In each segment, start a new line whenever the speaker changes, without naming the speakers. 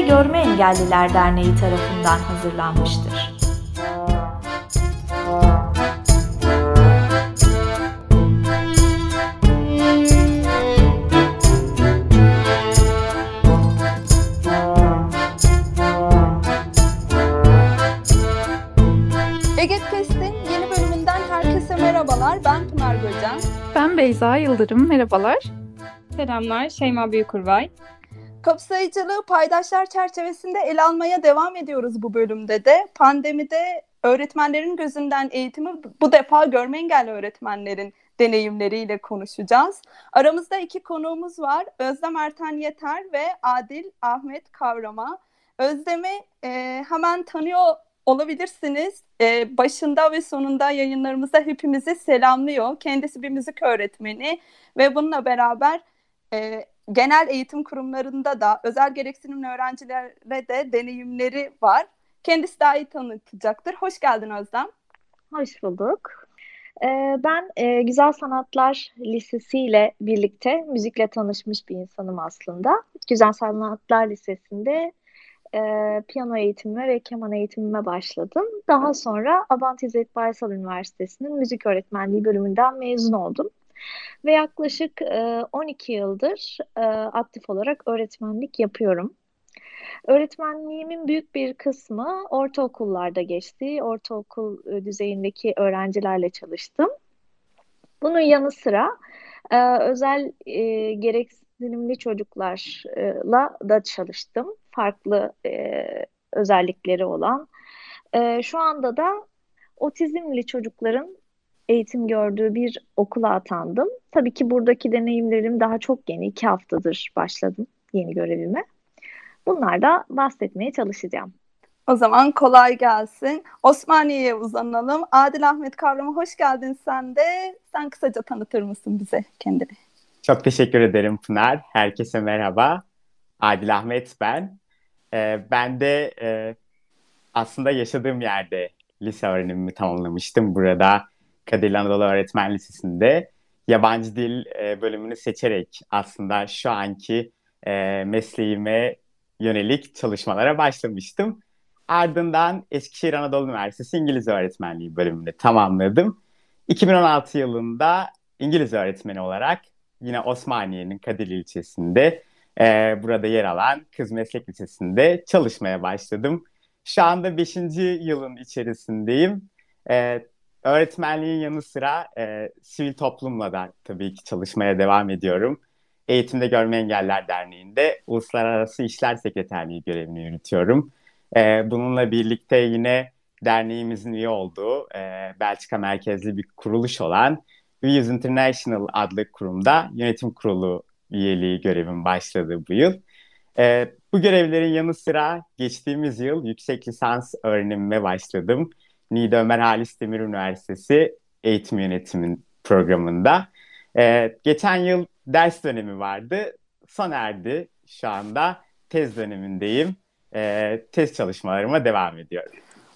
Eğitimde Görme Engelliler Derneği tarafından hazırlanmıştır.
Eget Test'in yeni bölümünden herkese merhabalar. Ben Pınar Göcen.
Ben Beyza Yıldırım, merhabalar.
Selamlar, Şeyma Büyükurvay.
Kapsayıcılığı paydaşlar çerçevesinde ele almaya devam ediyoruz bu bölümde de. Pandemide öğretmenlerin gözünden eğitimi bu defa görme engelli öğretmenlerin deneyimleriyle konuşacağız. Aramızda iki konuğumuz var. Özlem Erten Yeter ve Adil Ahmet Kavrama. Özlem'i e, hemen tanıyor olabilirsiniz. E, başında ve sonunda yayınlarımızda hepimizi selamlıyor. Kendisi bir müzik öğretmeni ve bununla beraber e, genel eğitim kurumlarında da özel gereksinimli öğrencilere de deneyimleri var. Kendisi daha iyi tanıtacaktır. Hoş geldin Özlem.
Hoş bulduk. Ee, ben e, Güzel Sanatlar Lisesi ile birlikte müzikle tanışmış bir insanım aslında. Güzel Sanatlar Lisesi'nde e, piyano eğitimime ve keman eğitimime başladım. Daha sonra Abant İzzet Baysal Üniversitesi'nin müzik öğretmenliği bölümünden mezun oldum. Ve yaklaşık e, 12 yıldır e, aktif olarak öğretmenlik yapıyorum. Öğretmenliğimin büyük bir kısmı ortaokullarda geçti. Ortaokul e, düzeyindeki öğrencilerle çalıştım. Bunun yanı sıra e, özel e, gereksinimli çocuklarla da çalıştım. Farklı e, özellikleri olan. E, şu anda da otizmli çocukların eğitim gördüğü bir okula atandım. Tabii ki buradaki deneyimlerim daha çok yeni. İki haftadır başladım yeni görevime. Bunlar bahsetmeye çalışacağım.
O zaman kolay gelsin. Osmaniye'ye uzanalım. Adil Ahmet Kavram'a hoş geldin sen de. Sen kısaca tanıtır mısın bize kendini?
Çok teşekkür ederim Pınar. Herkese merhaba. Adil Ahmet ben. Ee, ben de e, aslında yaşadığım yerde lise öğrenimimi tamamlamıştım. Burada Kadirli Anadolu Öğretmen Lisesi'nde yabancı dil e, bölümünü seçerek aslında şu anki e, mesleğime yönelik çalışmalara başlamıştım. Ardından Eskişehir Anadolu Üniversitesi İngiliz Öğretmenliği bölümünü tamamladım. 2016 yılında İngiliz öğretmeni olarak yine Osmaniye'nin Kadirli ilçesinde e, burada yer alan Kız Meslek Lisesi'nde çalışmaya başladım. Şu anda 5. yılın içerisindeyim. E, öğretmenliğin yanı sıra e, sivil toplumla da tabii ki çalışmaya devam ediyorum. Eğitimde Görme Engeller Derneği'nde Uluslararası İşler Sekreterliği görevini yürütüyorum. E, bununla birlikte yine derneğimizin üye olduğu e, Belçika merkezli bir kuruluş olan Use International adlı kurumda yönetim kurulu üyeliği görevim başladı bu yıl. E, bu görevlerin yanı sıra geçtiğimiz yıl yüksek lisans öğrenimime başladım. Niğde Ömer Halis Demir Üniversitesi Eğitim Yönetimin programında. E, geçen yıl ders dönemi vardı. Son erdi şu anda. Tez dönemindeyim. E, tez çalışmalarıma devam ediyorum.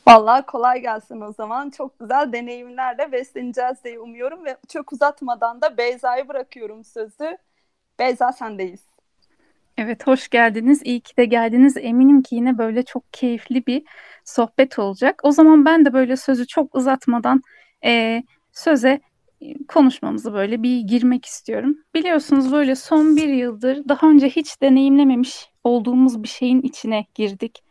Vallahi kolay gelsin o zaman. Çok güzel deneyimlerle besleneceğiz diye umuyorum ve çok uzatmadan da Beyza'yı bırakıyorum sözü. Beyza sendeyiz.
Evet hoş geldiniz. İyi ki de geldiniz. Eminim ki yine böyle çok keyifli bir sohbet olacak. O zaman ben de böyle sözü çok uzatmadan e, söze konuşmamızı böyle bir girmek istiyorum. Biliyorsunuz böyle son bir yıldır daha önce hiç deneyimlememiş olduğumuz bir şeyin içine girdik.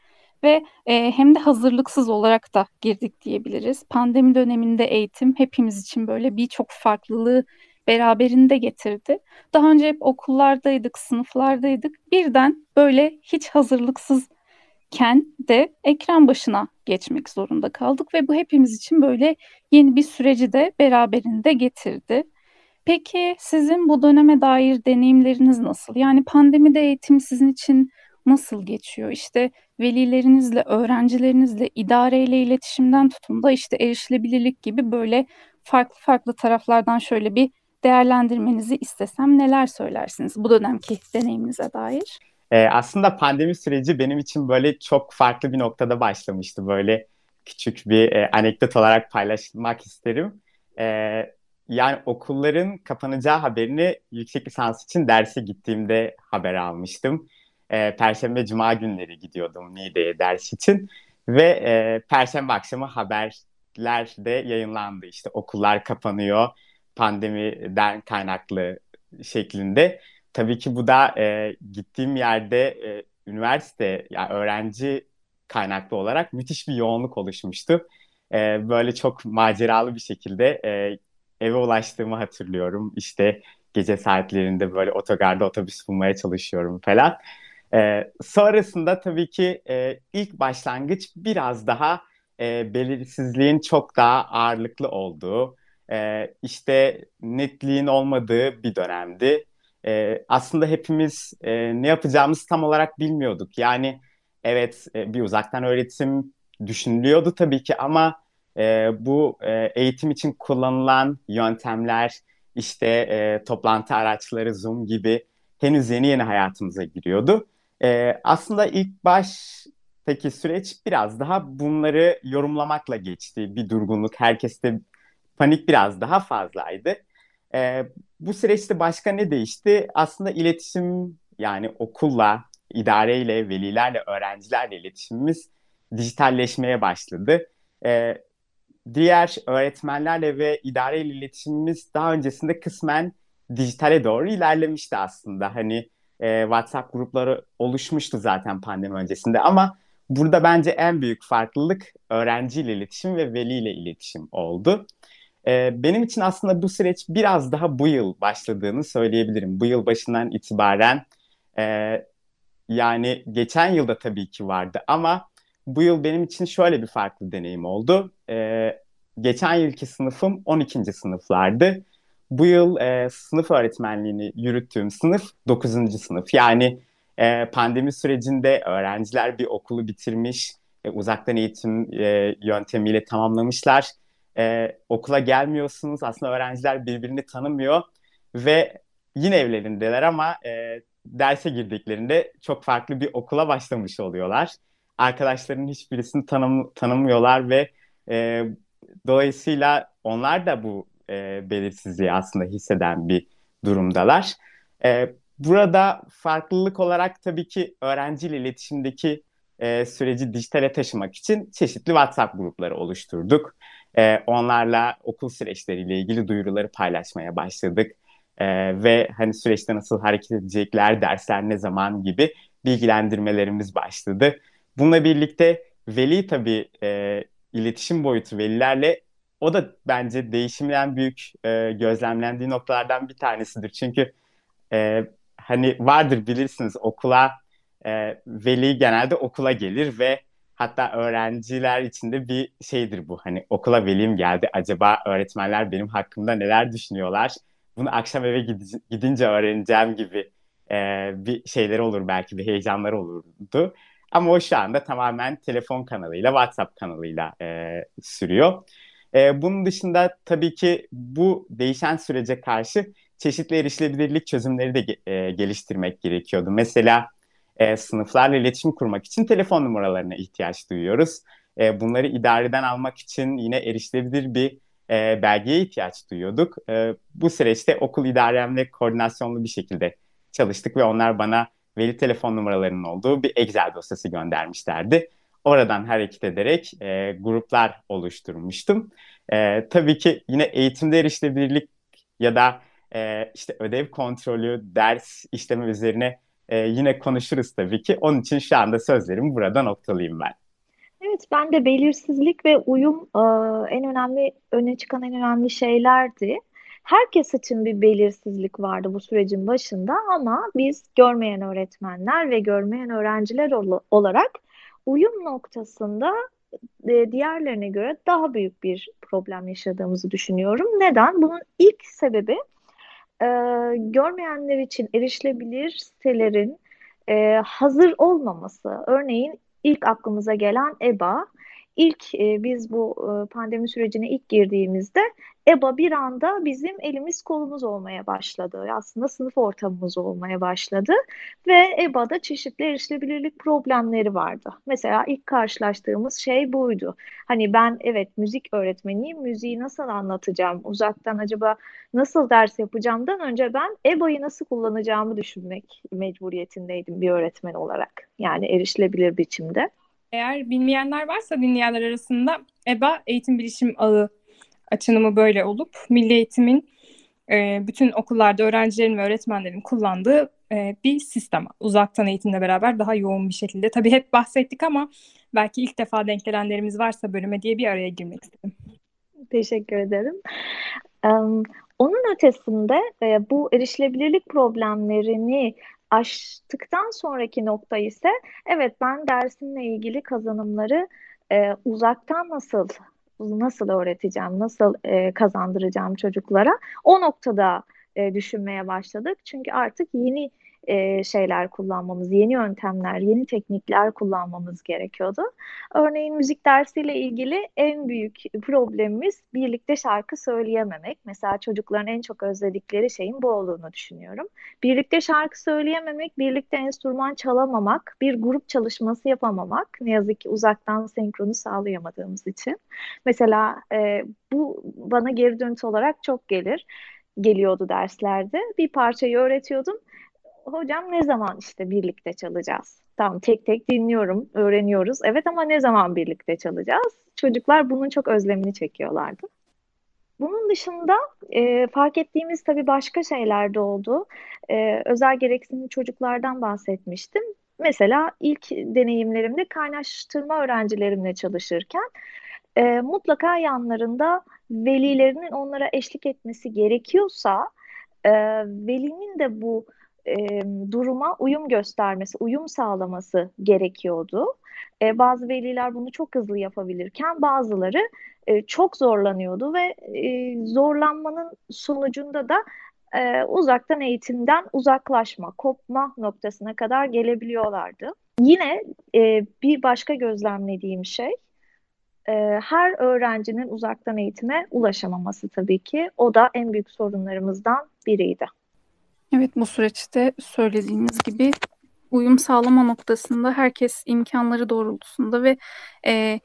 Ve e, hem de hazırlıksız olarak da girdik diyebiliriz. Pandemi döneminde eğitim hepimiz için böyle birçok farklılığı beraberinde getirdi. Daha önce hep okullardaydık, sınıflardaydık. Birden böyle hiç hazırlıksızken de ekran başına geçmek zorunda kaldık ve bu hepimiz için böyle yeni bir süreci de beraberinde getirdi. Peki sizin bu döneme dair deneyimleriniz nasıl? Yani pandemide eğitim sizin için nasıl geçiyor? İşte velilerinizle, öğrencilerinizle, idareyle iletişimden tutun da işte erişilebilirlik gibi böyle farklı farklı taraflardan şöyle bir değerlendirmenizi istesem neler söylersiniz bu dönemki deneyiminize dair?
Ee, aslında pandemi süreci benim için böyle çok farklı bir noktada başlamıştı. Böyle küçük bir e, anekdot olarak paylaşmak isterim. E, yani okulların kapanacağı haberini yüksek lisans için derse gittiğimde haber almıştım. e, Perşembe Cuma günleri gidiyordum Niğde'ye ders için ve e, Perşembe akşamı haberler de yayınlandı. İşte okullar kapanıyor pandemiden kaynaklı şeklinde. Tabii ki bu da e, gittiğim yerde e, üniversite yani öğrenci kaynaklı olarak müthiş bir yoğunluk oluşmuştu. E, böyle çok maceralı bir şekilde e, eve ulaştığımı hatırlıyorum. İşte gece saatlerinde böyle otogarda otobüs bulmaya çalışıyorum falan. E, sonrasında tabii ki e, ilk başlangıç biraz daha e, belirsizliğin çok daha ağırlıklı olduğu, e, işte netliğin olmadığı bir dönemdi. E, aslında hepimiz e, ne yapacağımızı tam olarak bilmiyorduk. Yani evet e, bir uzaktan öğretim düşünülüyordu tabii ki ama e, bu e, eğitim için kullanılan yöntemler, işte e, toplantı araçları, Zoom gibi henüz yeni yeni hayatımıza giriyordu. E, aslında ilk baştaki süreç biraz daha bunları yorumlamakla geçti. Bir durgunluk, herkeste panik biraz daha fazlaydı. E, bu süreçte başka ne değişti? Aslında iletişim yani okulla, idareyle, velilerle, öğrencilerle iletişimimiz dijitalleşmeye başladı. E, diğer öğretmenlerle ve idareyle iletişimimiz daha öncesinde kısmen dijitale doğru ilerlemişti aslında. Hani e, WhatsApp grupları oluşmuştu zaten pandemi öncesinde ama burada bence en büyük farklılık öğrenciyle iletişim ve veliyle iletişim oldu. E, benim için aslında bu süreç biraz daha bu yıl başladığını söyleyebilirim. Bu yıl başından itibaren e, yani geçen yılda tabii ki vardı ama bu yıl benim için şöyle bir farklı deneyim oldu. E, geçen yılki sınıfım 12. sınıflardı. Bu yıl e, sınıf öğretmenliğini yürüttüğüm sınıf 9. sınıf. Yani e, pandemi sürecinde öğrenciler bir okulu bitirmiş, e, uzaktan eğitim e, yöntemiyle tamamlamışlar. E, okula gelmiyorsunuz, aslında öğrenciler birbirini tanımıyor ve yine evlerindeler ama e, derse girdiklerinde çok farklı bir okula başlamış oluyorlar arkadaşlarının hiçbirisini tanım, tanımıyorlar ve e, dolayısıyla onlar da bu e, belirsizliği aslında hisseden bir durumdalar. E, burada farklılık olarak tabii ki öğrenciyle iletişimdeki e, süreci dijitale taşımak için çeşitli WhatsApp grupları oluşturduk. E, onlarla okul süreçleriyle ilgili duyuruları paylaşmaya başladık. E, ve hani süreçte nasıl hareket edecekler, dersler ne zaman gibi bilgilendirmelerimiz başladı. Bununla birlikte veli tabii e, iletişim boyutu velilerle o da bence değişimin en büyük e, gözlemlendiği noktalardan bir tanesidir. Çünkü e, hani vardır bilirsiniz okula e, veli genelde okula gelir ve hatta öğrenciler içinde bir şeydir bu. Hani okula velim geldi acaba öğretmenler benim hakkımda neler düşünüyorlar? Bunu akşam eve gidince öğreneceğim gibi e, bir şeyler olur belki bir heyecanlar olurdu. Ama o şu anda tamamen telefon kanalıyla, WhatsApp kanalıyla e, sürüyor. E, bunun dışında tabii ki bu değişen sürece karşı çeşitli erişilebilirlik çözümleri de e, geliştirmek gerekiyordu. Mesela e, sınıflarla iletişim kurmak için telefon numaralarına ihtiyaç duyuyoruz. E, bunları idareden almak için yine erişilebilir bir e, belgeye ihtiyaç duyuyorduk. E, bu süreçte okul idaremle koordinasyonlu bir şekilde çalıştık ve onlar bana veli telefon numaralarının olduğu bir Excel dosyası göndermişlerdi. Oradan hareket ederek e, gruplar oluşturmuştum. E, tabii ki yine eğitimde erişilebilirlik ya da e, işte ödev kontrolü, ders işleme üzerine e, yine konuşuruz tabii ki. Onun için şu anda sözlerimi burada noktalayayım ben.
Evet, ben de belirsizlik ve uyum e, en önemli, öne çıkan en önemli şeylerdi. Herkes için bir belirsizlik vardı bu sürecin başında ama biz görmeyen öğretmenler ve görmeyen öğrenciler olarak uyum noktasında e, diğerlerine göre daha büyük bir problem yaşadığımızı düşünüyorum. Neden? Bunun ilk sebebi e, görmeyenler için erişilebilir sitelerin e, hazır olmaması. Örneğin ilk aklımıza gelen EBA ilk e, biz bu e, pandemi sürecine ilk girdiğimizde EBA bir anda bizim elimiz kolumuz olmaya başladı. Aslında sınıf ortamımız olmaya başladı ve EBA'da çeşitli erişilebilirlik problemleri vardı. Mesela ilk karşılaştığımız şey buydu. Hani ben evet müzik öğretmeniyim, müziği nasıl anlatacağım, uzaktan acaba nasıl ders yapacağımdan önce ben EBA'yı nasıl kullanacağımı düşünmek mecburiyetindeydim bir öğretmen olarak. Yani erişilebilir biçimde.
Eğer bilmeyenler varsa dinleyenler arasında EBA Eğitim Bilişim Ağı açınımı böyle olup Milli Eğitim'in e, bütün okullarda öğrencilerin ve öğretmenlerin kullandığı e, bir sistem. Uzaktan eğitimle beraber daha yoğun bir şekilde. Tabii hep bahsettik ama belki ilk defa denk gelenlerimiz varsa bölüme diye bir araya girmek istedim.
Teşekkür ederim. Um, onun ötesinde e, bu erişilebilirlik problemlerini aştıktan sonraki nokta ise evet ben dersimle ilgili kazanımları e, uzaktan nasıl nasıl öğreteceğim, nasıl e, kazandıracağım çocuklara o noktada e, düşünmeye başladık. Çünkü artık yeni e, şeyler kullanmamız, yeni yöntemler, yeni teknikler kullanmamız gerekiyordu. Örneğin müzik dersiyle ilgili en büyük problemimiz birlikte şarkı söyleyememek. Mesela çocukların en çok özledikleri şeyin bu olduğunu düşünüyorum. Birlikte şarkı söyleyememek, birlikte enstrüman çalamamak, bir grup çalışması yapamamak. Ne yazık ki uzaktan senkronu sağlayamadığımız için. Mesela e, bu bana geri dönüş olarak çok gelir geliyordu derslerde. Bir parçayı öğretiyordum hocam ne zaman işte birlikte çalacağız? Tamam tek tek dinliyorum, öğreniyoruz. Evet ama ne zaman birlikte çalacağız? Çocuklar bunun çok özlemini çekiyorlardı. Bunun dışında e, fark ettiğimiz tabii başka şeyler de oldu. E, özel gereksinimli çocuklardan bahsetmiştim. Mesela ilk deneyimlerimde kaynaştırma öğrencilerimle çalışırken e, mutlaka yanlarında velilerinin onlara eşlik etmesi gerekiyorsa e, velinin de bu e, duruma uyum göstermesi, uyum sağlaması gerekiyordu. E, bazı veliler bunu çok hızlı yapabilirken bazıları e, çok zorlanıyordu ve e, zorlanmanın sonucunda da e, uzaktan eğitimden uzaklaşma, kopma noktasına kadar gelebiliyorlardı. Yine e, bir başka gözlemlediğim şey e, her öğrencinin uzaktan eğitime ulaşamaması tabii ki. O da en büyük sorunlarımızdan biriydi.
Evet bu süreçte söylediğiniz gibi uyum sağlama noktasında herkes imkanları doğrultusunda ve e,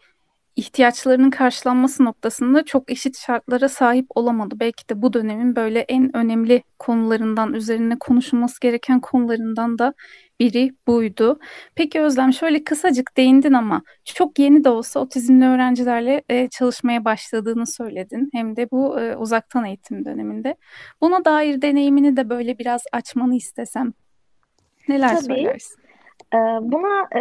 ihtiyaçlarının karşılanması noktasında çok eşit şartlara sahip olamadı. Belki de bu dönemin böyle en önemli konularından, üzerine konuşulması gereken konularından da biri buydu. Peki Özlem şöyle kısacık değindin ama çok yeni de olsa otizmli öğrencilerle e, çalışmaya başladığını söyledin. Hem de bu e, uzaktan eğitim döneminde. Buna dair deneyimini de böyle biraz açmanı istesem neler
Tabii.
söylersin?
Ee, buna e,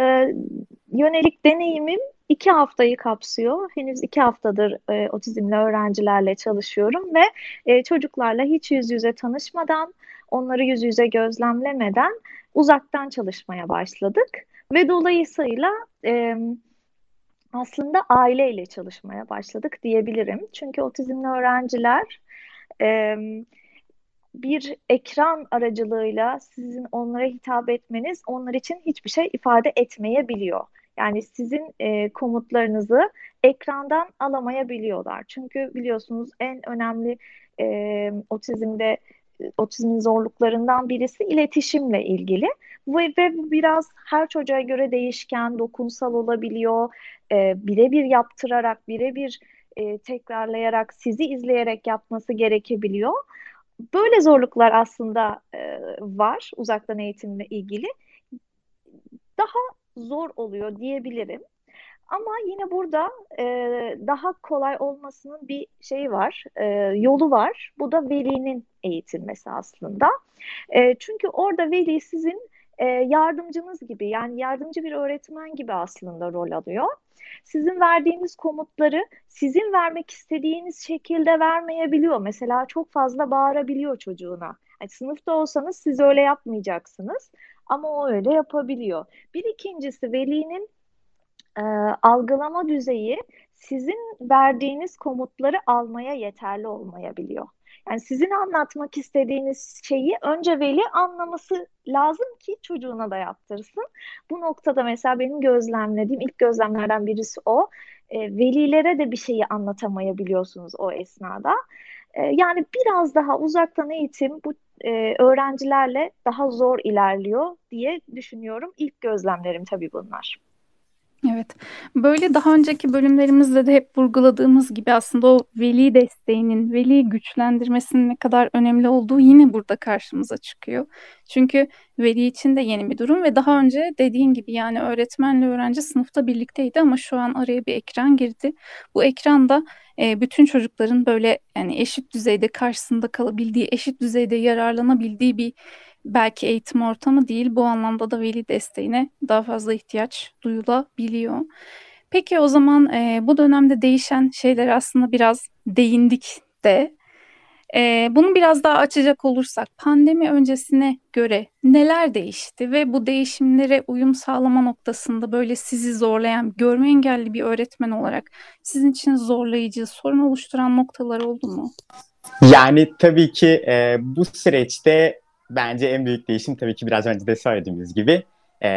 yönelik deneyimim iki haftayı kapsıyor. Henüz iki haftadır e, otizmli öğrencilerle çalışıyorum ve e, çocuklarla hiç yüz yüze tanışmadan, onları yüz yüze gözlemlemeden uzaktan çalışmaya başladık. Ve dolayısıyla e, aslında aileyle çalışmaya başladık diyebilirim. Çünkü otizmli öğrenciler e, bir ekran aracılığıyla sizin onlara hitap etmeniz onlar için hiçbir şey ifade etmeyebiliyor. Yani sizin e, komutlarınızı ekrandan alamayabiliyorlar. Çünkü biliyorsunuz en önemli e, otizmde otizmin zorluklarından birisi iletişimle ilgili. Ve, ve bu biraz her çocuğa göre değişken, dokunsal olabiliyor. E, birebir yaptırarak, birebir e, tekrarlayarak, sizi izleyerek yapması gerekebiliyor. Böyle zorluklar aslında e, var uzaktan eğitimle ilgili. Daha zor oluyor diyebilirim. Ama yine burada e, daha kolay olmasının bir şeyi var, e, yolu var. Bu da velinin eğitilmesi aslında. E, çünkü orada veli sizin e, yardımcınız gibi, yani yardımcı bir öğretmen gibi aslında rol alıyor. Sizin verdiğiniz komutları sizin vermek istediğiniz şekilde vermeyebiliyor. Mesela çok fazla bağırabiliyor çocuğuna. Yani sınıfta olsanız siz öyle yapmayacaksınız ama o öyle yapabiliyor. Bir ikincisi velinin e, algılama düzeyi sizin verdiğiniz komutları almaya yeterli olmayabiliyor. Yani sizin anlatmak istediğiniz şeyi önce veli anlaması lazım ki çocuğuna da yaptırsın. Bu noktada mesela benim gözlemlediğim ilk gözlemlerden birisi o. e, velilere de bir şeyi anlatamayabiliyorsunuz o esnada. E, yani biraz daha uzaktan eğitim bu e, öğrencilerle daha zor ilerliyor diye düşünüyorum. İlk gözlemlerim tabii bunlar.
Evet. Böyle daha önceki bölümlerimizde de hep vurguladığımız gibi aslında o veli desteğinin, veli güçlendirmesinin ne kadar önemli olduğu yine burada karşımıza çıkıyor. Çünkü veli için de yeni bir durum ve daha önce dediğin gibi yani öğretmenle öğrenci sınıfta birlikteydi ama şu an araya bir ekran girdi. Bu ekranda e, bütün çocukların böyle yani eşit düzeyde karşısında kalabildiği, eşit düzeyde yararlanabildiği bir belki eğitim ortamı değil. Bu anlamda da veli desteğine daha fazla ihtiyaç duyulabiliyor. Peki o zaman e, bu dönemde değişen şeyler aslında biraz değindik de. E, bunu biraz daha açacak olursak pandemi öncesine göre neler değişti ve bu değişimlere uyum sağlama noktasında böyle sizi zorlayan, görme engelli bir öğretmen olarak sizin için zorlayıcı, sorun oluşturan noktalar oldu mu?
Yani tabii ki e, bu süreçte bence en büyük değişim tabii ki biraz önce de söylediğimiz gibi e,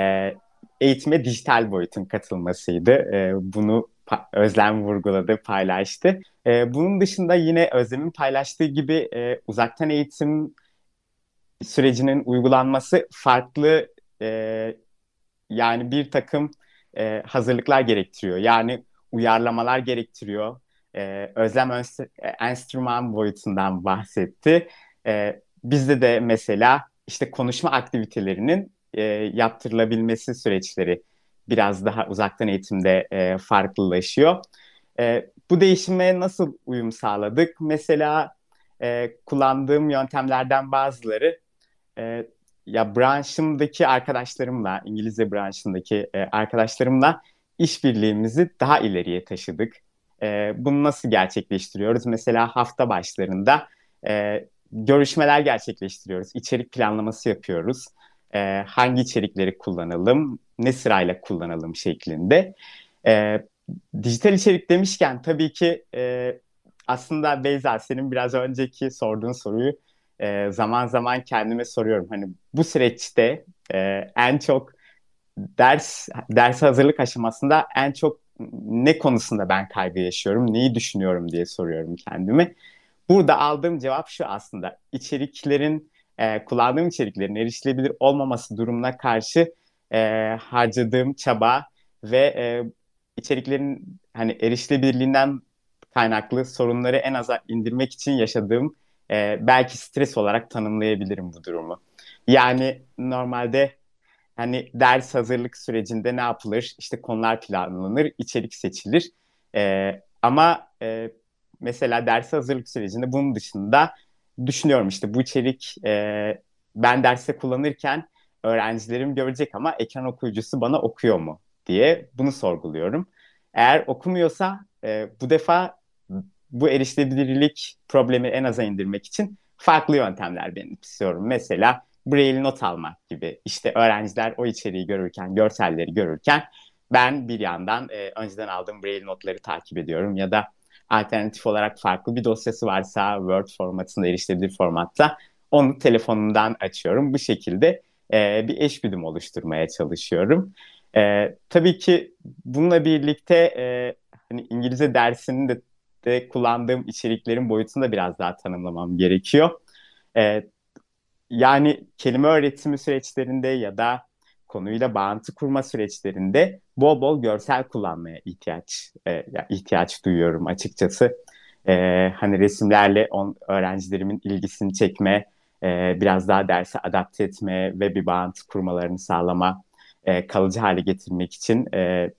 eğitime dijital boyutun katılmasıydı. E, bunu Özlem vurguladı, paylaştı. E, bunun dışında yine Özlem'in paylaştığı gibi e, uzaktan eğitim sürecinin uygulanması farklı e, yani bir takım e, hazırlıklar gerektiriyor. Yani uyarlamalar gerektiriyor. E, Özlem enstrüman boyutundan bahsetti. E, bizde de mesela işte konuşma aktivitelerinin e, yaptırılabilmesi süreçleri biraz daha uzaktan eğitimde e, farklılaşıyor. E, bu değişime nasıl uyum sağladık? Mesela e, kullandığım yöntemlerden bazıları e, ya branşımdaki arkadaşlarımla, İngilizce branşındaki e, arkadaşlarımla işbirliğimizi daha ileriye taşıdık. E, bunu nasıl gerçekleştiriyoruz? Mesela hafta başlarında e, görüşmeler gerçekleştiriyoruz. İçerik planlaması yapıyoruz. E, hangi içerikleri kullanalım, ne sırayla kullanalım şeklinde. E, dijital içerik demişken tabii ki e, aslında Beyza senin biraz önceki sorduğun soruyu e, zaman zaman kendime soruyorum. Hani bu süreçte e, en çok ders ders hazırlık aşamasında en çok ne konusunda ben kaygı yaşıyorum, neyi düşünüyorum diye soruyorum kendime. Burada aldığım cevap şu aslında. İçeriklerin, e, kullandığım içeriklerin erişilebilir olmaması durumuna karşı e, harcadığım çaba ve e, içeriklerin hani erişilebilirliğinden kaynaklı sorunları en aza indirmek için yaşadığım e, belki stres olarak tanımlayabilirim bu durumu. Yani normalde hani ders hazırlık sürecinde ne yapılır? İşte konular planlanır, içerik seçilir. E, ama e, mesela ders hazırlık sürecinde bunun dışında düşünüyorum işte bu içerik e, ben derste kullanırken öğrencilerim görecek ama ekran okuyucusu bana okuyor mu diye bunu sorguluyorum. Eğer okumuyorsa e, bu defa bu erişilebilirlik problemi en aza indirmek için farklı yöntemler benimsiyorum. Mesela Braille not almak gibi. İşte öğrenciler o içeriği görürken, görselleri görürken ben bir yandan e, önceden aldığım Braille notları takip ediyorum ya da alternatif olarak farklı bir dosyası varsa Word formatında erişilebilir formatta onu telefonumdan açıyorum. Bu şekilde e, bir eş güdüm oluşturmaya çalışıyorum. E, tabii ki bununla birlikte e, hani İngilizce dersinin de, de kullandığım içeriklerin boyutunu da biraz daha tanımlamam gerekiyor. E, yani kelime öğretimi süreçlerinde ya da konuyla bağıntı kurma süreçlerinde bol bol görsel kullanmaya ihtiyaç e, ihtiyaç duyuyorum açıkçası. E, hani resimlerle on, öğrencilerimin ilgisini çekme, e, biraz daha derse adapte etme ve bir bağıntı kurmalarını sağlama, e, kalıcı hale getirmek için e,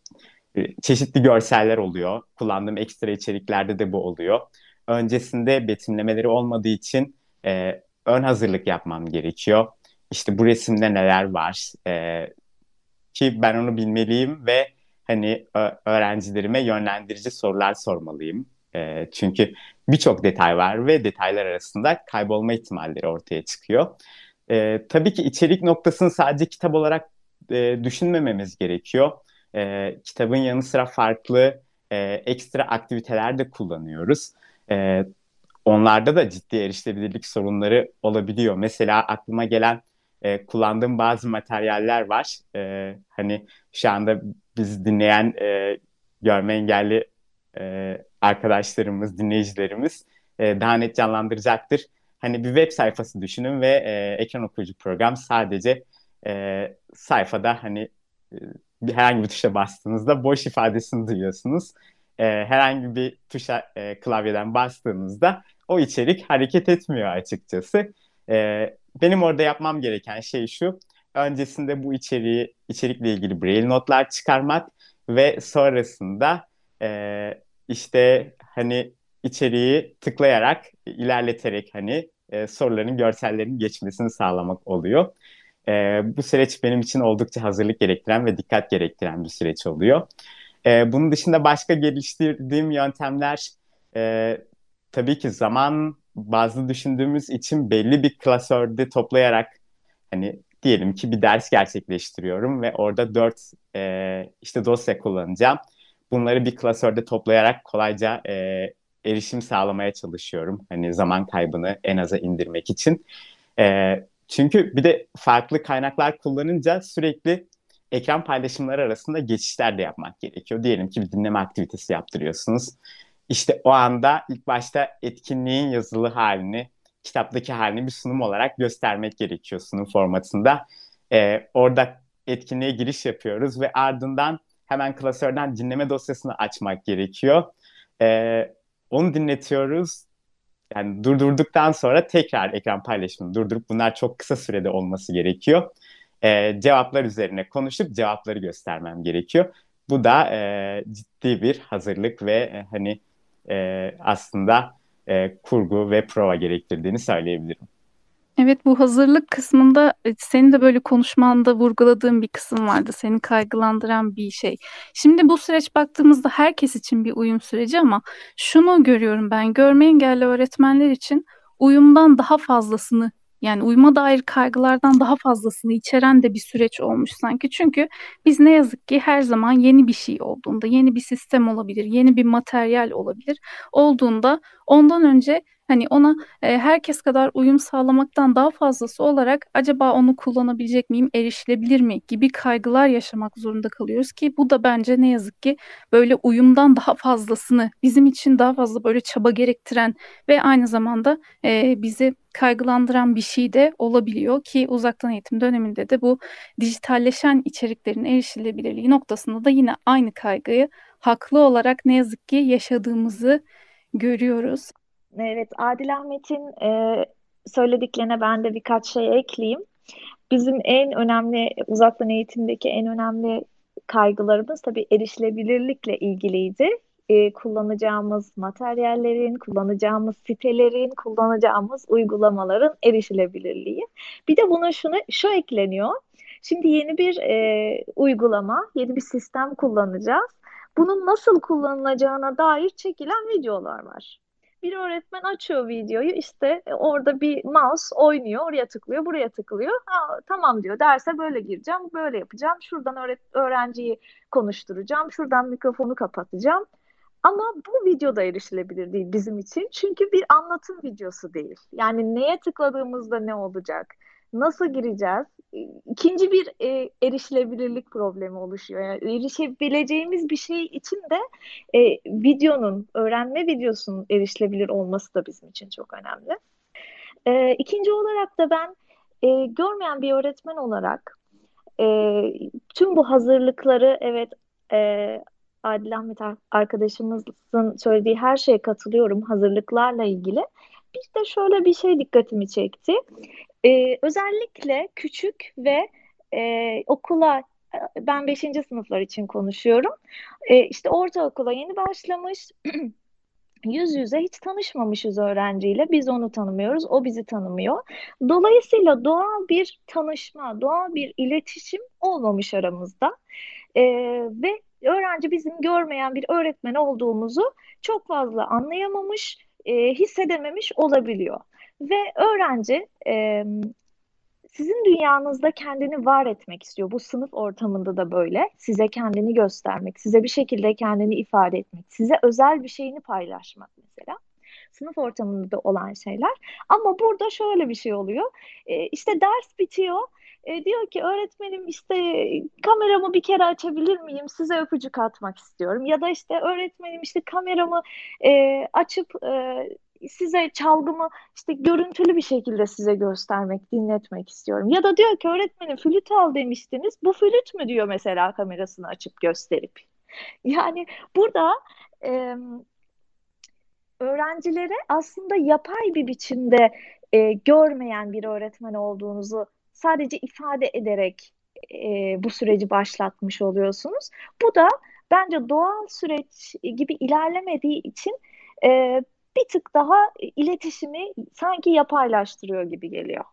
çeşitli görseller oluyor. Kullandığım ekstra içeriklerde de bu oluyor. Öncesinde betimlemeleri olmadığı için e, ön hazırlık yapmam gerekiyor işte bu resimde neler var e, ki ben onu bilmeliyim ve hani öğrencilerime yönlendirici sorular sormalıyım. E, çünkü birçok detay var ve detaylar arasında kaybolma ihtimalleri ortaya çıkıyor. E, tabii ki içerik noktasını sadece kitap olarak e, düşünmememiz gerekiyor. E, kitabın yanı sıra farklı e, ekstra aktiviteler de kullanıyoruz. E, onlarda da ciddi erişilebilirlik sorunları olabiliyor. Mesela aklıma gelen e, kullandığım bazı materyaller var. E, hani şu anda biz dinleyen e, görme engelli e, arkadaşlarımız, dinleyicilerimiz e, daha net canlandıracaktır. Hani bir web sayfası düşünün ve e, ekran okuyucu program sadece e, sayfada hani e, herhangi bir tuşa bastığınızda boş ifadesini duyuyorsunuz. E, herhangi bir tuşa e, klavyeden bastığınızda o içerik hareket etmiyor açıkçası. E, benim orada yapmam gereken şey şu. Öncesinde bu içeriği içerikle ilgili braille notlar çıkarmak ve sonrasında e, işte hani içeriği tıklayarak ilerleterek hani e, soruların görsellerin geçmesini sağlamak oluyor. E, bu süreç benim için oldukça hazırlık gerektiren ve dikkat gerektiren bir süreç oluyor. E, bunun dışında başka geliştirdiğim yöntemler e, tabii ki zaman bazlı düşündüğümüz için belli bir klasörde toplayarak hani diyelim ki bir ders gerçekleştiriyorum ve orada dört e, işte dosya kullanacağım. Bunları bir klasörde toplayarak kolayca e, erişim sağlamaya çalışıyorum. Hani zaman kaybını en aza indirmek için. E, çünkü bir de farklı kaynaklar kullanınca sürekli ekran paylaşımları arasında geçişler de yapmak gerekiyor. Diyelim ki bir dinleme aktivitesi yaptırıyorsunuz. İşte o anda ilk başta etkinliğin yazılı halini, kitaptaki halini bir sunum olarak göstermek gerekiyor sunum formatında. Ee, orada etkinliğe giriş yapıyoruz ve ardından hemen klasörden dinleme dosyasını açmak gerekiyor. Ee, onu dinletiyoruz. Yani durdurduktan sonra tekrar ekran paylaşımını durdurup bunlar çok kısa sürede olması gerekiyor. Ee, cevaplar üzerine konuşup cevapları göstermem gerekiyor. Bu da e, ciddi bir hazırlık ve e, hani e, aslında e, kurgu ve prova gerektirdiğini söyleyebilirim.
Evet bu hazırlık kısmında e, senin de böyle konuşmanda vurguladığın bir kısım vardı. Seni kaygılandıran bir şey. Şimdi bu süreç baktığımızda herkes için bir uyum süreci ama şunu görüyorum ben görme engelli öğretmenler için uyumdan daha fazlasını yani uyuma dair kaygılardan daha fazlasını içeren de bir süreç olmuş sanki. Çünkü biz ne yazık ki her zaman yeni bir şey olduğunda, yeni bir sistem olabilir, yeni bir materyal olabilir olduğunda ondan önce hani ona e, herkes kadar uyum sağlamaktan daha fazlası olarak acaba onu kullanabilecek miyim, erişilebilir mi gibi kaygılar yaşamak zorunda kalıyoruz ki bu da bence ne yazık ki böyle uyumdan daha fazlasını bizim için daha fazla böyle çaba gerektiren ve aynı zamanda e, bizi kaygılandıran bir şey de olabiliyor ki uzaktan eğitim döneminde de bu dijitalleşen içeriklerin erişilebilirliği noktasında da yine aynı kaygıyı haklı olarak ne yazık ki yaşadığımızı görüyoruz.
Evet, Adil Ahmet'in e, söylediklerine ben de birkaç şey ekleyeyim. Bizim en önemli, uzaktan eğitimdeki en önemli kaygılarımız tabii erişilebilirlikle ilgiliydi. E, kullanacağımız materyallerin, kullanacağımız sitelerin, kullanacağımız uygulamaların erişilebilirliği. Bir de buna şunu şu ekleniyor. Şimdi yeni bir e, uygulama, yeni bir sistem kullanacağız. Bunun nasıl kullanılacağına dair çekilen videolar var. Bir öğretmen açıyor videoyu işte e, orada bir mouse oynuyor oraya tıklıyor buraya tıklıyor. Ha, tamam diyor derse böyle gireceğim böyle yapacağım. Şuradan öğret öğrenciyi konuşturacağım şuradan mikrofonu kapatacağım. Ama bu video da erişilebilir değil bizim için. Çünkü bir anlatım videosu değil. Yani neye tıkladığımızda ne olacak nasıl gireceğiz? İkinci bir e, erişilebilirlik problemi oluşuyor. Yani erişebileceğimiz bir şey için de e, videonun, öğrenme videosunun erişilebilir olması da bizim için çok önemli. E, ikinci olarak da ben e, görmeyen bir öğretmen olarak e, tüm bu hazırlıkları evet e, Adil Ahmet arkadaşımızın söylediği her şeye katılıyorum hazırlıklarla ilgili. Bir de şöyle bir şey dikkatimi çekti. Ee, özellikle küçük ve e, okula ben 5. sınıflar için konuşuyorum. E, işte ortaokula yeni başlamış. yüz yüze hiç tanışmamışız öğrenciyle. Biz onu tanımıyoruz, o bizi tanımıyor. Dolayısıyla doğal bir tanışma, doğal bir iletişim olmamış aramızda. E, ve öğrenci bizim görmeyen bir öğretmen olduğumuzu çok fazla anlayamamış, e, hissedememiş olabiliyor. Ve öğrenci e, sizin dünyanızda kendini var etmek istiyor. Bu sınıf ortamında da böyle. Size kendini göstermek, size bir şekilde kendini ifade etmek, size özel bir şeyini paylaşmak mesela. Sınıf ortamında da olan şeyler. Ama burada şöyle bir şey oluyor. E, işte ders bitiyor. E, diyor ki öğretmenim işte kameramı bir kere açabilir miyim? Size öpücük atmak istiyorum. Ya da işte öğretmenim işte kameramı e, açıp e, size çalgımı işte görüntülü bir şekilde size göstermek, dinletmek istiyorum. Ya da diyor ki öğretmenim flüt al demiştiniz. Bu flüt mü diyor mesela kamerasını açıp gösterip. Yani burada e, öğrencilere aslında yapay bir biçimde e, görmeyen bir öğretmen olduğunuzu sadece ifade ederek e, bu süreci başlatmış oluyorsunuz. Bu da bence doğal süreç gibi ilerlemediği için e, bir tık daha iletişimi sanki yapaylaştırıyor gibi geliyor.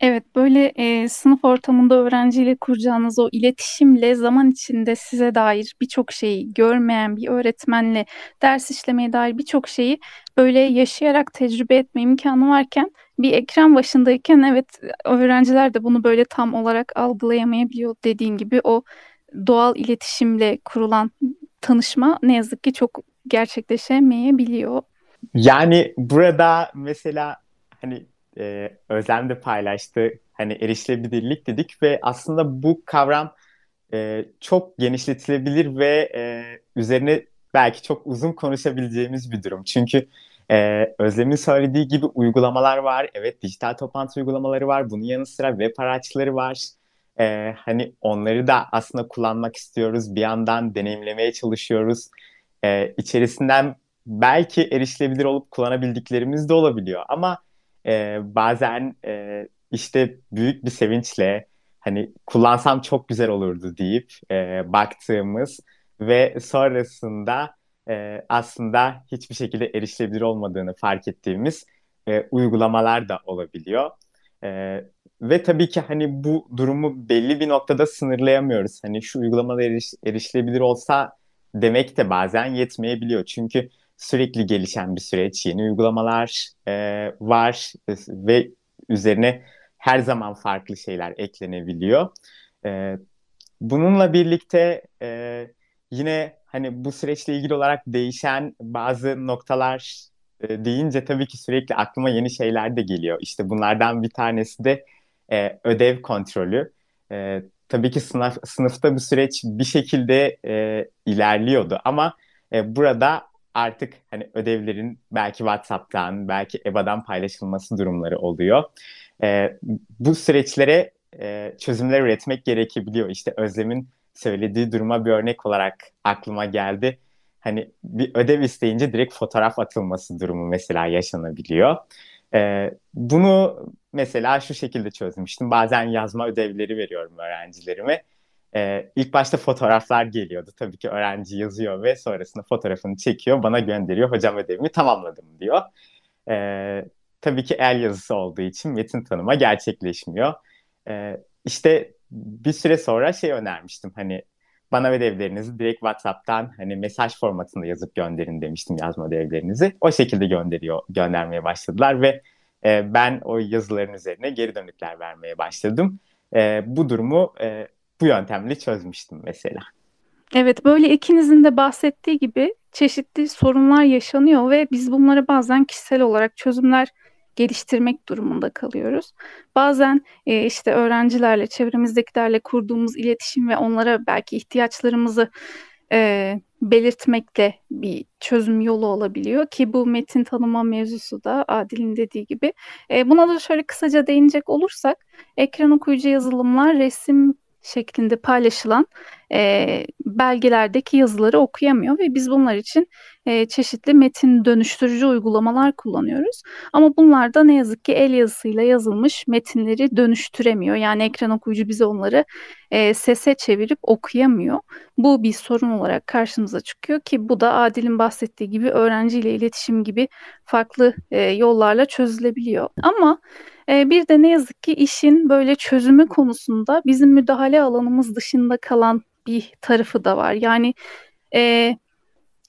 Evet, böyle e, sınıf ortamında öğrenciyle kuracağınız o iletişimle zaman içinde size dair birçok şeyi görmeyen bir öğretmenle ders işlemeye dair birçok şeyi böyle yaşayarak tecrübe etme imkanı varken bir ekran başındayken evet öğrenciler de bunu böyle tam olarak algılayamayabiliyor dediğin gibi o doğal iletişimle kurulan tanışma ne yazık ki çok gerçekleşemeyebiliyor.
Yani burada mesela hani e, Özlem de paylaştı. Hani erişilebilirlik dedik ve aslında bu kavram e, çok genişletilebilir ve e, üzerine belki çok uzun konuşabileceğimiz bir durum. Çünkü e, Özlem'in söylediği gibi uygulamalar var. Evet dijital toplantı uygulamaları var. Bunun yanı sıra web araçları var. E, hani onları da aslında kullanmak istiyoruz. Bir yandan deneyimlemeye çalışıyoruz. E, içerisinden belki erişilebilir olup kullanabildiklerimiz de olabiliyor. Ama e, bazen e, işte büyük bir sevinçle hani kullansam çok güzel olurdu deyip e, baktığımız ve sonrasında e, aslında hiçbir şekilde erişilebilir olmadığını fark ettiğimiz e, uygulamalar da olabiliyor. E, ve tabii ki hani bu durumu belli bir noktada sınırlayamıyoruz. Hani şu uygulamalar eriş, erişilebilir olsa demek de bazen yetmeyebiliyor. Çünkü sürekli gelişen bir süreç, yeni uygulamalar e, var ve üzerine her zaman farklı şeyler eklenebiliyor. E, bununla birlikte e, yine hani bu süreçle ilgili olarak değişen bazı noktalar e, deyince tabii ki sürekli aklıma yeni şeyler de geliyor. İşte bunlardan bir tanesi de e, ödev kontrolü. E, tabii ki sınıf, sınıfta bu süreç bir şekilde e, ilerliyordu ama e, burada artık hani ödevlerin belki WhatsApp'tan, belki EBA'dan paylaşılması durumları oluyor. E, bu süreçlere e, çözümler üretmek gerekebiliyor. İşte Özlem'in söylediği duruma bir örnek olarak aklıma geldi. Hani bir ödev isteyince direkt fotoğraf atılması durumu mesela yaşanabiliyor. E, bunu mesela şu şekilde çözmüştüm. Bazen yazma ödevleri veriyorum öğrencilerime ee, ilk başta fotoğraflar geliyordu. Tabii ki öğrenci yazıyor ve sonrasında fotoğrafını çekiyor, bana gönderiyor. Hocam ödevimi tamamladım diyor. Ee, tabii ki el yazısı olduğu için metin tanıma gerçekleşmiyor. Ee, işte bir süre sonra şey önermiştim. Hani bana ödevlerinizi direkt WhatsApp'tan hani mesaj formatında yazıp gönderin demiştim yazma ödevlerinizi. O şekilde gönderiyor, göndermeye başladılar ve e, ben o yazıların üzerine geri dönükler vermeye başladım. E, bu durumu e, bu yöntemle çözmüştüm mesela.
Evet, böyle ikinizin de bahsettiği gibi çeşitli sorunlar yaşanıyor ve biz bunlara bazen kişisel olarak çözümler geliştirmek durumunda kalıyoruz. Bazen e, işte öğrencilerle, çevremizdekilerle kurduğumuz iletişim ve onlara belki ihtiyaçlarımızı e, belirtmekle bir çözüm yolu olabiliyor ki bu metin tanıma mevzusu da Adil'in dediği gibi. E, buna da şöyle kısaca değinecek olursak ekran okuyucu yazılımlar resim şeklinde paylaşılan e, belgelerdeki yazıları okuyamıyor ve biz bunlar için e, çeşitli metin dönüştürücü uygulamalar kullanıyoruz. Ama bunlar da ne yazık ki el yazısıyla yazılmış metinleri dönüştüremiyor. Yani ekran okuyucu bize onları e, sese çevirip okuyamıyor. Bu bir sorun olarak karşımıza çıkıyor ki bu da Adil'in bahsettiği gibi öğrenciyle iletişim gibi farklı e, yollarla çözülebiliyor. Ama e, bir de ne yazık ki işin böyle çözümü konusunda bizim müdahale alanımız dışında kalan bir tarafı da var. Yani e,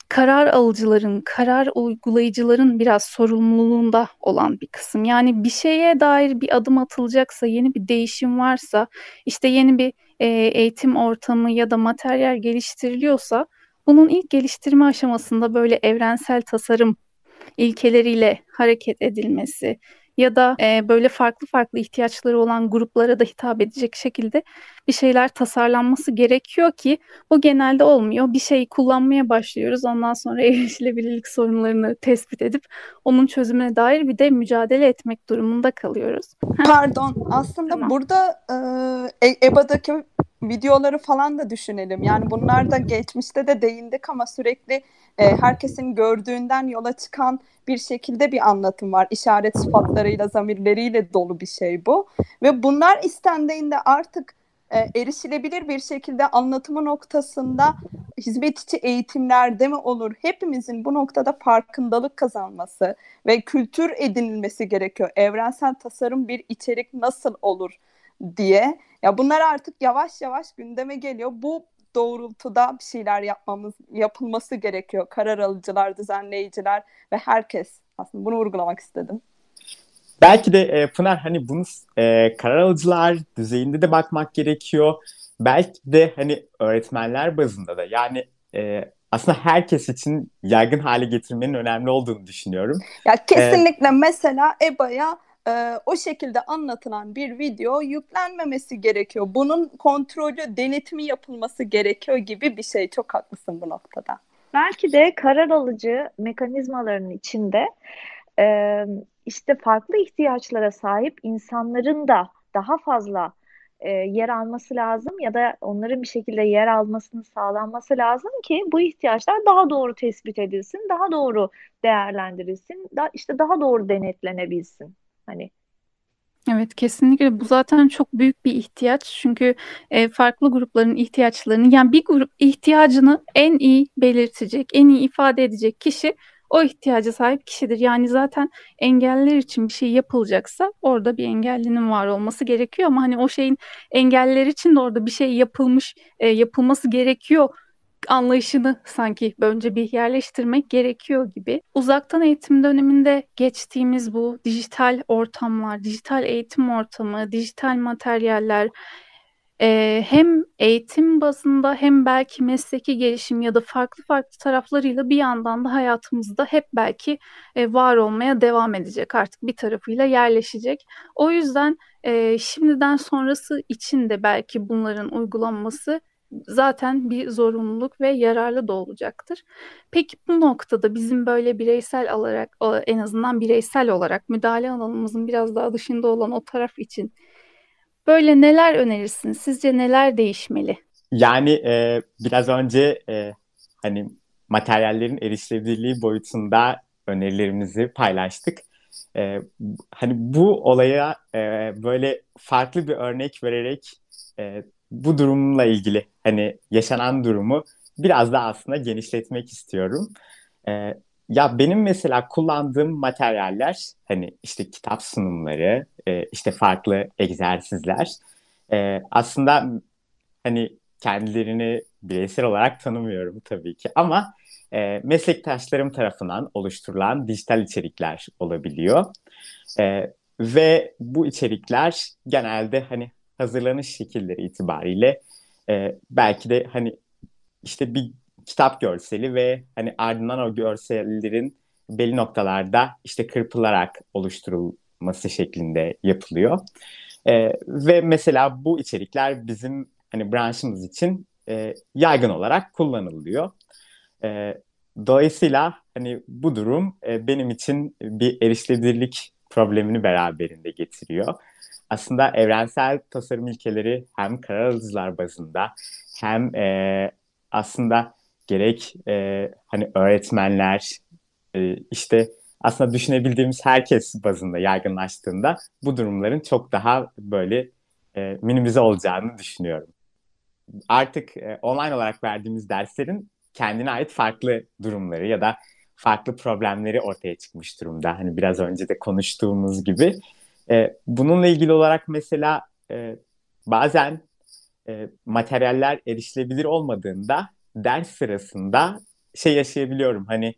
karar alıcıların, karar uygulayıcıların biraz sorumluluğunda olan bir kısım. Yani bir şeye dair bir adım atılacaksa, yeni bir değişim varsa, işte yeni bir e, eğitim ortamı ya da materyal geliştiriliyorsa, bunun ilk geliştirme aşamasında böyle evrensel tasarım ilkeleriyle hareket edilmesi, ya da e, böyle farklı farklı ihtiyaçları olan gruplara da hitap edecek şekilde bir şeyler tasarlanması gerekiyor ki bu genelde olmuyor. Bir şeyi kullanmaya başlıyoruz. Ondan sonra erişilebilirlik sorunlarını tespit edip onun çözümüne dair bir de mücadele etmek durumunda kalıyoruz.
Pardon, aslında
Tamam.
burada e, E- EBA'daki videoları falan da düşünelim. Yani bunlar da geçmişte de değindik ama sürekli e, herkesin gördüğünden yola çıkan bir şekilde bir anlatım var. İşaret sıfatlarıyla, zamirleriyle dolu bir şey bu. Ve bunlar istendiğinde artık e, erişilebilir bir şekilde anlatımı noktasında hizmet içi eğitimlerde mi olur? Hepimizin bu noktada farkındalık kazanması ve kültür edinilmesi gerekiyor. Evrensel tasarım bir içerik nasıl olur diye. Ya bunlar artık yavaş yavaş gündeme geliyor. Bu doğrultuda bir şeyler yapmamız yapılması gerekiyor. Karar alıcılar, düzenleyiciler ve herkes. Aslında bunu vurgulamak istedim.
Belki de e, Pınar hani bunu e, karar alıcılar düzeyinde de bakmak gerekiyor. Belki de hani öğretmenler bazında da yani e, aslında herkes için yaygın hale getirmenin önemli olduğunu düşünüyorum.
Ya kesinlikle mesela EBA'ya e, o şekilde anlatılan bir video yüklenmemesi gerekiyor. Bunun kontrolü, denetimi yapılması gerekiyor gibi bir şey. Çok haklısın bu noktada.
Belki de karar alıcı mekanizmaların içinde e, işte farklı ihtiyaçlara sahip insanların da daha fazla e, yer alması lazım ya da onların bir şekilde yer almasının sağlanması lazım ki bu ihtiyaçlar daha doğru tespit edilsin, daha doğru değerlendirilsin, da, işte daha doğru denetlenebilsin. Hani
Evet kesinlikle. Bu zaten çok büyük bir ihtiyaç. Çünkü e, farklı grupların ihtiyaçlarını yani bir grup ihtiyacını en iyi belirtecek, en iyi ifade edecek kişi o ihtiyaca sahip kişidir. Yani zaten engelliler için bir şey yapılacaksa orada bir engellinin var olması gerekiyor. Ama hani o şeyin engelliler için de orada bir şey yapılmış, e, yapılması gerekiyor anlayışını sanki önce bir yerleştirmek gerekiyor gibi. Uzaktan eğitim döneminde geçtiğimiz bu dijital ortamlar, dijital eğitim ortamı, dijital materyaller e, hem eğitim bazında hem belki mesleki gelişim ya da farklı farklı taraflarıyla bir yandan da hayatımızda hep belki e, var olmaya devam edecek artık bir tarafıyla yerleşecek. O yüzden e, şimdiden sonrası için de belki bunların uygulanması zaten bir zorunluluk ve yararlı da olacaktır. Peki bu noktada bizim böyle bireysel olarak en azından bireysel olarak müdahale alanımızın biraz daha dışında olan o taraf için böyle neler önerirsiniz? Sizce neler değişmeli?
Yani e, biraz önce e, hani materyallerin erişilebilirliği boyutunda önerilerimizi paylaştık. E, hani bu olaya e, böyle farklı bir örnek vererek e, bu durumla ilgili hani yaşanan durumu biraz daha aslında genişletmek istiyorum. Ee, ya benim mesela kullandığım materyaller hani işte kitap sunumları, e, işte farklı egzersizler. E, aslında hani kendilerini bireysel olarak tanımıyorum tabii ki ama e, meslektaşlarım tarafından oluşturulan dijital içerikler olabiliyor. E, ve bu içerikler genelde hani hazırlanış şekilleri itibariyle e, belki de hani işte bir kitap görseli ve hani ardından o görsellerin belli noktalarda işte kırpılarak oluşturulması şeklinde yapılıyor. E, ve mesela bu içerikler bizim hani branşımız için e, yaygın olarak kullanılıyor. E, dolayısıyla hani bu durum e, benim için bir erişilebilirlik problemini beraberinde getiriyor aslında evrensel tasarım ilkeleri hem karar alıcılar bazında hem e, aslında gerek e, hani öğretmenler e, işte aslında düşünebildiğimiz herkes bazında yaygınlaştığında bu durumların çok daha böyle e, minimize olacağını düşünüyorum. Artık e, online olarak verdiğimiz derslerin kendine ait farklı durumları ya da farklı problemleri ortaya çıkmış durumda. Hani biraz önce de konuştuğumuz gibi e, bununla ilgili olarak mesela e, bazen e, materyaller erişilebilir olmadığında ders sırasında şey yaşayabiliyorum. Hani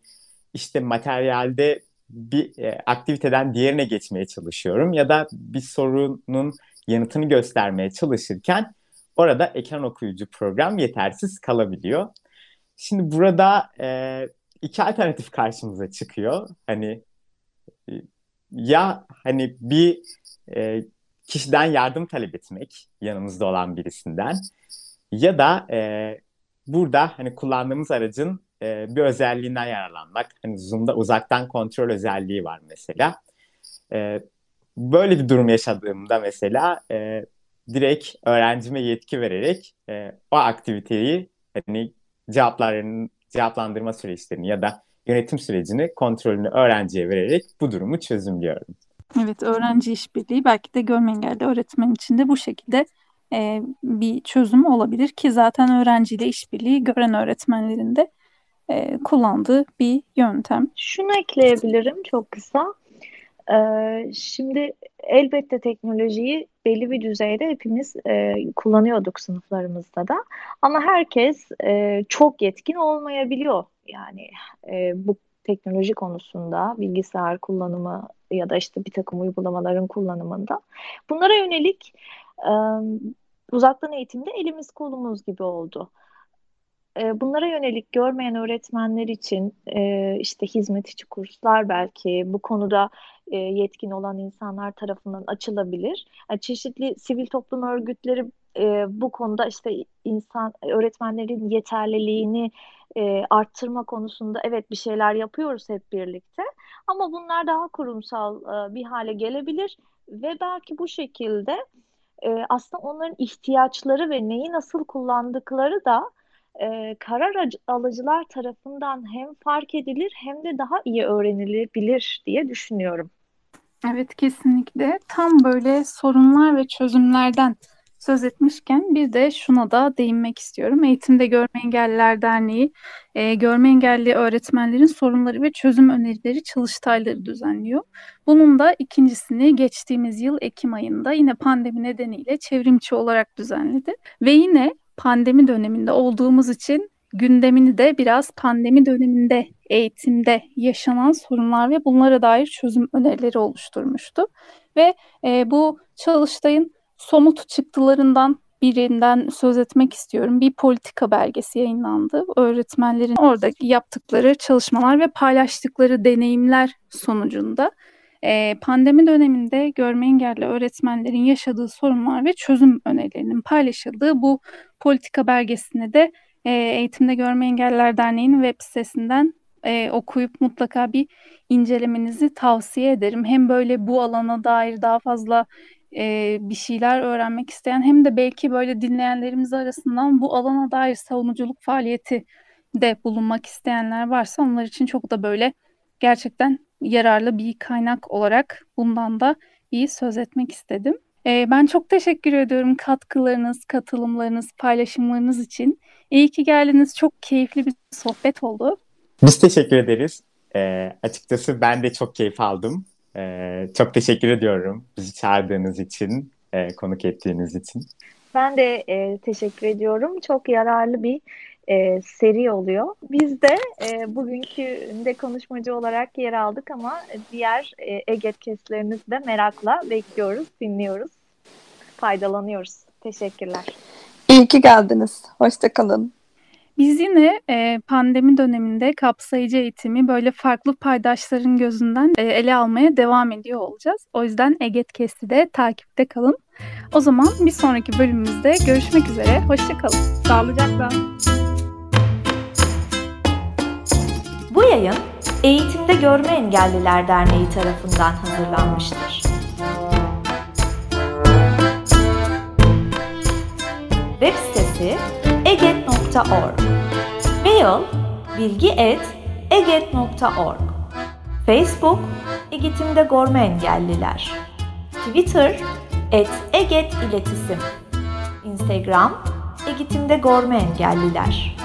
işte materyalde bir e, aktiviteden diğerine geçmeye çalışıyorum ya da bir sorunun yanıtını göstermeye çalışırken orada ekran okuyucu program yetersiz kalabiliyor. Şimdi burada e, iki alternatif karşımıza çıkıyor. Hani ya hani bir e, kişiden yardım talep etmek yanımızda olan birisinden ya da e, burada hani kullandığımız aracın e, bir özelliğinden yararlanmak. Hani Zoom'da uzaktan kontrol özelliği var mesela. E, böyle bir durum yaşadığımda mesela e, direkt öğrencime yetki vererek e, o aktiviteyi hani cevapların cevaplandırma süreçlerini ya da yönetim sürecini kontrolünü öğrenciye vererek bu durumu çözümlüyorum.
Evet, öğrenci işbirliği belki de görme engelli öğretmen için de bu şekilde e, bir çözüm olabilir ki zaten öğrenciyle işbirliği gören öğretmenlerin de e, kullandığı bir yöntem.
Şunu ekleyebilirim çok kısa. Ee, şimdi elbette teknolojiyi belli bir düzeyde hepimiz e, kullanıyorduk sınıflarımızda da. Ama herkes e, çok yetkin olmayabiliyor. Yani e, bu teknoloji konusunda bilgisayar kullanımı ya da işte bir takım uygulamaların kullanımında. Bunlara yönelik e, uzaktan eğitimde elimiz kolumuz gibi oldu. E, bunlara yönelik görmeyen öğretmenler için e, işte hizmet içi kurslar belki bu konuda e, yetkin olan insanlar tarafından açılabilir. Yani çeşitli sivil toplum örgütleri bu konuda işte insan öğretmenlerin yeterliliğini arttırma konusunda evet bir şeyler yapıyoruz hep birlikte. Ama bunlar daha kurumsal bir hale gelebilir ve belki bu şekilde aslında onların ihtiyaçları ve neyi nasıl kullandıkları da e, karar alıcılar tarafından hem fark edilir hem de daha iyi öğrenilebilir diye düşünüyorum.
Evet kesinlikle. Tam böyle sorunlar ve çözümlerden söz etmişken bir de şuna da değinmek istiyorum. Eğitimde Görme Engelliler Derneği e, görme engelli öğretmenlerin sorunları ve çözüm önerileri çalıştayları düzenliyor. Bunun da ikincisini geçtiğimiz yıl Ekim ayında yine pandemi nedeniyle çevrimçi olarak düzenledi. Ve yine pandemi döneminde olduğumuz için gündemini de biraz pandemi döneminde eğitimde yaşanan sorunlar ve bunlara dair çözüm önerileri oluşturmuştu. Ve e, bu çalıştayın somut çıktılarından birinden söz etmek istiyorum. Bir politika belgesi yayınlandı. Öğretmenlerin orada yaptıkları çalışmalar ve paylaştıkları deneyimler sonucunda e, pandemi döneminde görme engelli öğretmenlerin yaşadığı sorunlar ve çözüm önerilerinin paylaşıldığı bu politika belgesini de e, Eğitimde Görme Engelliler Derneği'nin web sitesinden e, okuyup mutlaka bir incelemenizi tavsiye ederim. Hem böyle bu alana dair daha fazla e, bir şeyler öğrenmek isteyen hem de belki böyle dinleyenlerimiz arasından bu alana dair savunuculuk faaliyeti de bulunmak isteyenler varsa onlar için çok da böyle gerçekten yararlı bir kaynak olarak bundan da iyi söz etmek istedim. Ee, ben çok teşekkür ediyorum katkılarınız, katılımlarınız, paylaşımlarınız için. İyi ki geldiniz. Çok keyifli bir sohbet oldu.
Biz teşekkür ederiz. Ee, açıkçası ben de çok keyif aldım. Ee, çok teşekkür ediyorum bizi çağırdığınız için, e, konuk ettiğiniz için.
Ben de e, teşekkür ediyorum. Çok yararlı bir e, seri oluyor. Biz de e, bugünkü de konuşmacı olarak yer aldık ama diğer e, EGET keslerinizi de merakla bekliyoruz, dinliyoruz, faydalanıyoruz. Teşekkürler.
İyi ki geldiniz. Hoşçakalın.
Biz yine e, pandemi döneminde kapsayıcı eğitimi böyle farklı paydaşların gözünden e, ele almaya devam ediyor olacağız. O yüzden Eget Kesti de takipte kalın. O zaman bir sonraki bölümümüzde görüşmek üzere. Hoşçakalın. Sağlıcakla.
Bu yayın Eğitimde Görme Engelliler Derneği tarafından hazırlanmıştır. Web sitesi eget.org Mail bilgi.eget.org Facebook Eğitimde Görme Engelliler. Twitter et Eget İletisim Instagram Eğitimde Görme Engelliler